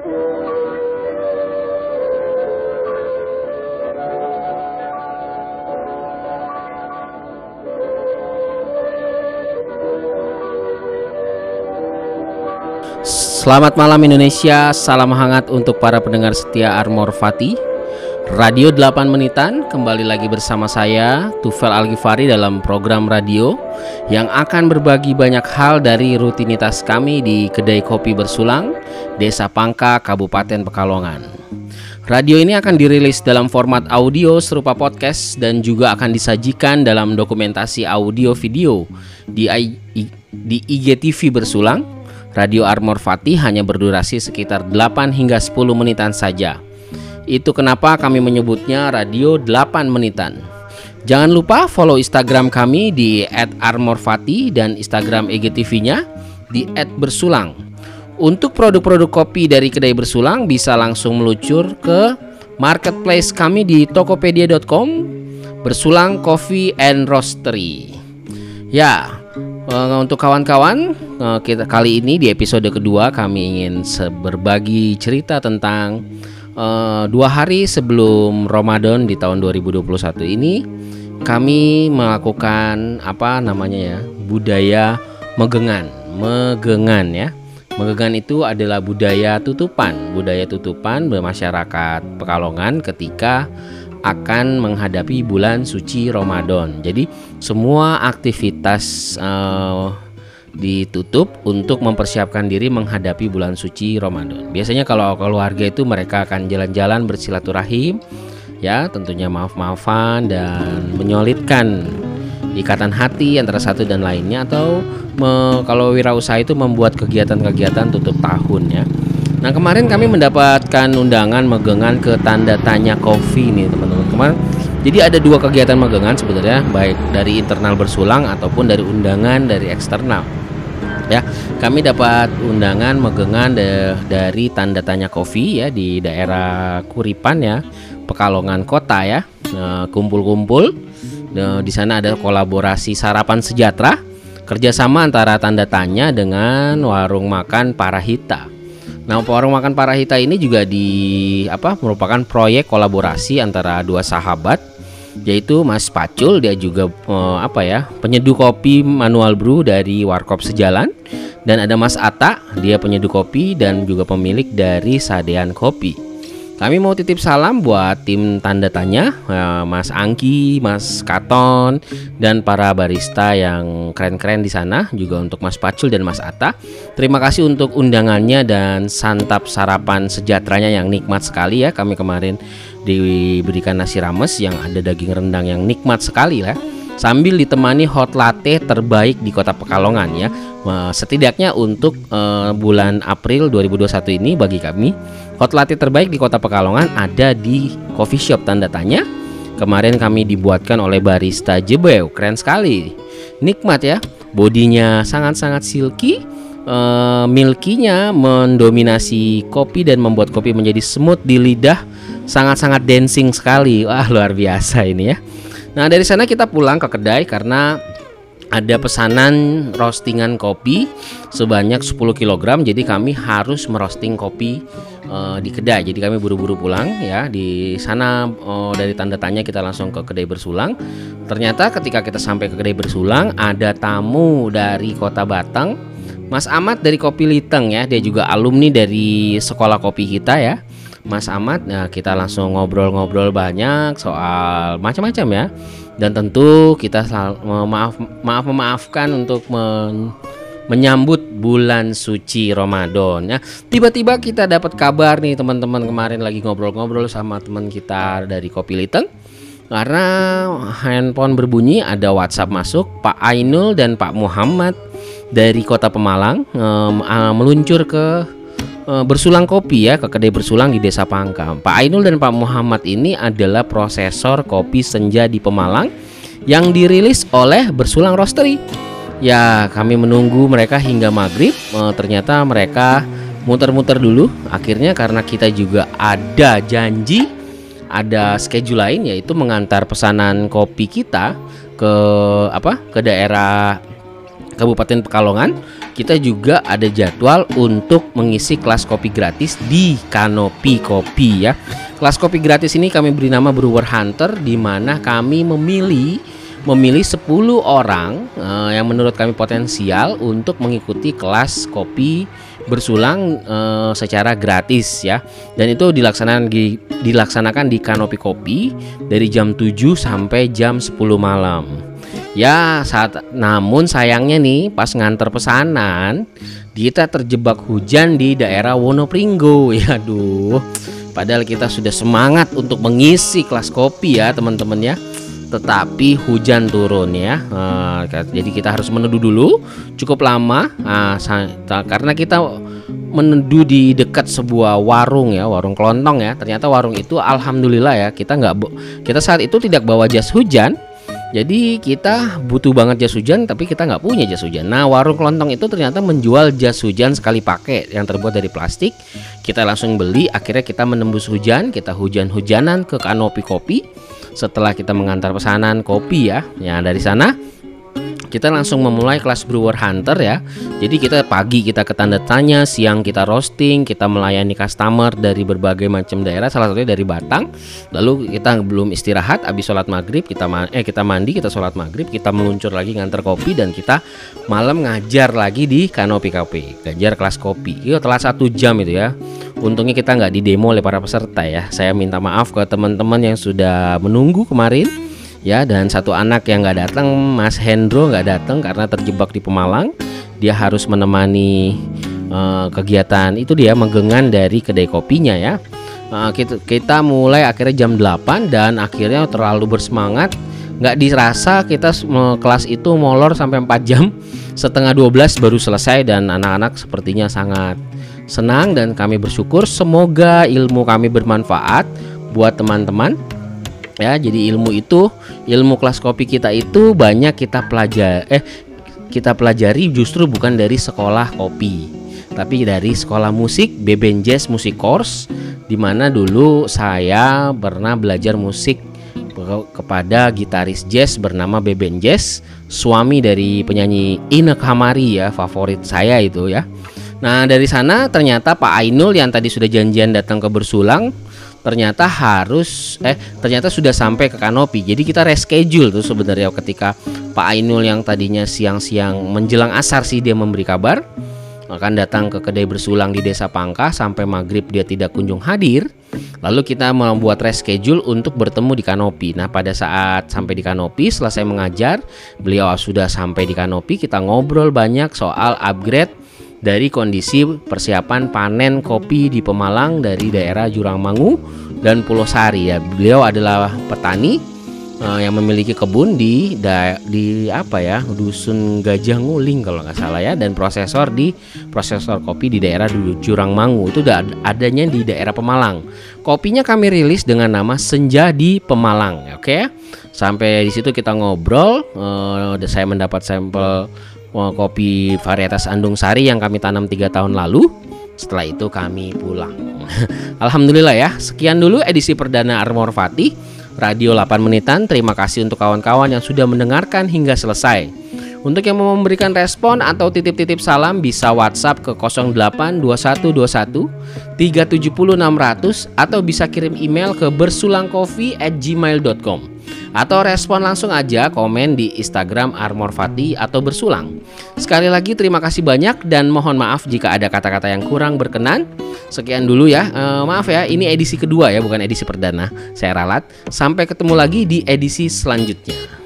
Selamat malam Indonesia, salam hangat untuk para pendengar setia Armor Fati Radio 8 Menitan kembali lagi bersama saya Tufel Algifari dalam program radio Yang akan berbagi banyak hal dari rutinitas kami di Kedai Kopi Bersulang Desa Pangka, Kabupaten Pekalongan Radio ini akan dirilis dalam format audio serupa podcast Dan juga akan disajikan dalam dokumentasi audio video di, di IGTV Bersulang Radio Armor Fatih hanya berdurasi sekitar 8 hingga 10 menitan saja. Itu kenapa kami menyebutnya radio 8 menitan. Jangan lupa follow Instagram kami di @armorfati dan Instagram EGTV-nya di @bersulang. Untuk produk-produk kopi dari kedai bersulang bisa langsung meluncur ke marketplace kami di tokopedia.com Bersulang Coffee and Roastery. Ya, Uh, untuk kawan-kawan, uh, kita kali ini di episode kedua kami ingin berbagi cerita tentang uh, dua hari sebelum Ramadan di tahun 2021 ini kami melakukan apa namanya ya budaya megengan, megengan ya. Megengan itu adalah budaya tutupan, budaya tutupan bermasyarakat Pekalongan ketika akan menghadapi bulan suci Ramadan. Jadi semua aktivitas uh, ditutup untuk mempersiapkan diri menghadapi bulan suci Ramadan. Biasanya kalau keluarga itu mereka akan jalan-jalan bersilaturahim, ya tentunya maaf-maafan dan menyolidkan ikatan hati antara satu dan lainnya atau me, kalau wirausaha itu membuat kegiatan-kegiatan tutup tahun ya. Nah kemarin kami mendapatkan undangan magengan ke tanda tanya kopi nih teman-teman kemarin. Jadi ada dua kegiatan magengan sebenarnya baik dari internal bersulang ataupun dari undangan dari eksternal. Ya, kami dapat undangan magengan de, dari tanda tanya kopi ya di daerah Kuripan ya, Pekalongan Kota ya. Nah, kumpul-kumpul. Nah, di sana ada kolaborasi sarapan sejahtera kerjasama antara tanda tanya dengan warung makan Parahita. Nah, warung makan Parahita ini juga di apa merupakan proyek kolaborasi antara dua sahabat yaitu Mas Pacul dia juga eh, apa ya penyeduh kopi manual brew dari Warkop Sejalan dan ada Mas Ata dia penyeduh kopi dan juga pemilik dari Sadean Kopi. Kami mau titip salam buat tim tanda tanya eh, Mas Angki, Mas Katon dan para barista yang keren-keren di sana juga untuk Mas Pacul dan Mas Ata. Terima kasih untuk undangannya dan santap sarapan sejahteranya yang nikmat sekali ya. Kami kemarin diberikan nasi rames yang ada daging rendang yang nikmat sekali ya sambil ditemani hot latte terbaik di Kota Pekalongan ya. Setidaknya untuk uh, bulan April 2021 ini bagi kami hot latte terbaik di Kota Pekalongan ada di coffee shop tanda tanya. Kemarin kami dibuatkan oleh barista Jebeu, keren sekali. Nikmat ya. Bodinya sangat-sangat silky. Uh, milkinya mendominasi kopi dan membuat kopi menjadi smooth di lidah sangat-sangat dancing sekali. Wah luar biasa ini ya. Nah dari sana kita pulang ke kedai karena ada pesanan roastingan kopi sebanyak 10 kg jadi kami harus merosting kopi uh, di kedai. Jadi kami buru-buru pulang ya. Di sana uh, dari tanda tanya kita langsung ke kedai bersulang. Ternyata ketika kita sampai ke kedai bersulang ada tamu dari kota Batang. Mas Ahmad dari Kopi Liteng ya. Dia juga alumni dari sekolah kopi kita ya Mas Ahmad nah kita langsung ngobrol-ngobrol banyak soal macam-macam ya dan tentu kita maaf maaf memaafkan untuk men menyambut bulan suci Ramadan ya. Tiba-tiba kita dapat kabar nih teman-teman kemarin lagi ngobrol-ngobrol sama teman kita dari Kopi Liteng karena handphone berbunyi ada WhatsApp masuk Pak Ainul dan Pak Muhammad dari Kota Pemalang um, meluncur ke Eh, bersulang kopi ya ke kedai bersulang di Desa Pangka. Pak Ainul dan Pak Muhammad ini adalah prosesor kopi senja di Pemalang yang dirilis oleh Bersulang Roastery. Ya, kami menunggu mereka hingga maghrib. E, ternyata mereka muter-muter dulu. Akhirnya karena kita juga ada janji, ada schedule lain yaitu mengantar pesanan kopi kita ke apa? Ke daerah Kabupaten Pekalongan, kita juga ada jadwal untuk mengisi kelas kopi gratis di Kanopi Kopi ya. Kelas kopi gratis ini kami beri nama Brewer Hunter di mana kami memilih memilih 10 orang uh, yang menurut kami potensial untuk mengikuti kelas kopi bersulang uh, secara gratis ya. Dan itu dilaksanakan di dilaksanakan di Kanopi Kopi dari jam 7 sampai jam 10 malam. Ya, saat namun sayangnya nih pas nganter pesanan kita terjebak hujan di daerah Wonopringgo. Ya, aduh. Padahal kita sudah semangat untuk mengisi kelas kopi ya teman-teman ya Tetapi hujan turun ya nah, Jadi kita harus meneduh dulu Cukup lama nah, Karena kita meneduh di dekat sebuah warung ya Warung kelontong ya Ternyata warung itu alhamdulillah ya Kita nggak kita saat itu tidak bawa jas hujan jadi kita butuh banget jas hujan tapi kita nggak punya jas hujan. Nah warung kelontong itu ternyata menjual jas hujan sekali pakai yang terbuat dari plastik. Kita langsung beli, akhirnya kita menembus hujan, kita hujan-hujanan ke kanopi kopi. Setelah kita mengantar pesanan kopi ya, ya dari sana kita langsung memulai kelas brewer hunter ya. Jadi kita pagi kita ke tanda tanya, siang kita roasting, kita melayani customer dari berbagai macam daerah, salah satunya dari Batang. Lalu kita belum istirahat, habis sholat maghrib kita eh kita mandi, kita sholat maghrib, kita meluncur lagi ngantar kopi dan kita malam ngajar lagi di Kanopi Kopi, ngajar kelas kopi. Itu telah satu jam itu ya. Untungnya kita nggak di demo oleh para peserta ya. Saya minta maaf ke teman-teman yang sudah menunggu kemarin ya dan satu anak yang nggak datang Mas Hendro nggak datang karena terjebak di Pemalang. Dia harus menemani uh, kegiatan itu dia menggengan dari kedai kopinya ya. Uh, kita, kita mulai akhirnya jam 8 dan akhirnya terlalu bersemangat. Nggak dirasa kita kelas itu molor sampai 4 jam. Setengah 12 baru selesai dan anak-anak sepertinya sangat senang dan kami bersyukur. Semoga ilmu kami bermanfaat buat teman-teman ya jadi ilmu itu ilmu kelas kopi kita itu banyak kita pelajari eh kita pelajari justru bukan dari sekolah kopi tapi dari sekolah musik Beben Jazz Music Course di mana dulu saya pernah belajar musik kepada gitaris jazz bernama Beben Jazz suami dari penyanyi Ine Kamari ya favorit saya itu ya. Nah dari sana ternyata Pak Ainul yang tadi sudah janjian datang ke Bersulang ternyata harus eh ternyata sudah sampai ke kanopi. Jadi kita reschedule tuh sebenarnya ketika Pak Ainul yang tadinya siang-siang menjelang asar sih dia memberi kabar. Akan datang ke kedai bersulang di desa Pangkah sampai maghrib dia tidak kunjung hadir. Lalu kita membuat reschedule untuk bertemu di kanopi. Nah pada saat sampai di kanopi selesai mengajar beliau sudah sampai di kanopi kita ngobrol banyak soal upgrade dari kondisi persiapan panen kopi di Pemalang dari daerah Jurangmangu dan Pulau Sari ya. Beliau adalah petani uh, yang memiliki kebun di da, di apa ya dusun Gajah Nguling kalau nggak salah ya dan prosesor di prosesor kopi di daerah Jurangmangu itu adanya di daerah Pemalang. Kopinya kami rilis dengan nama Senja di Pemalang, oke? Okay? Sampai di situ kita ngobrol, uh, saya mendapat sampel kopi varietas Andung Sari yang kami tanam tiga tahun lalu. Setelah itu kami pulang. Alhamdulillah ya. Sekian dulu edisi perdana Armor Fatih Radio 8 menitan. Terima kasih untuk kawan-kawan yang sudah mendengarkan hingga selesai. Untuk yang mau memberikan respon atau titip-titip salam bisa WhatsApp ke 082121 370 atau bisa kirim email ke bersulangkopi@gmail.com atau respon langsung aja komen di Instagram Armor Fati atau bersulang. Sekali lagi terima kasih banyak dan mohon maaf jika ada kata-kata yang kurang berkenan. Sekian dulu ya. E, maaf ya, ini edisi kedua ya, bukan edisi perdana. Saya ralat. Sampai ketemu lagi di edisi selanjutnya.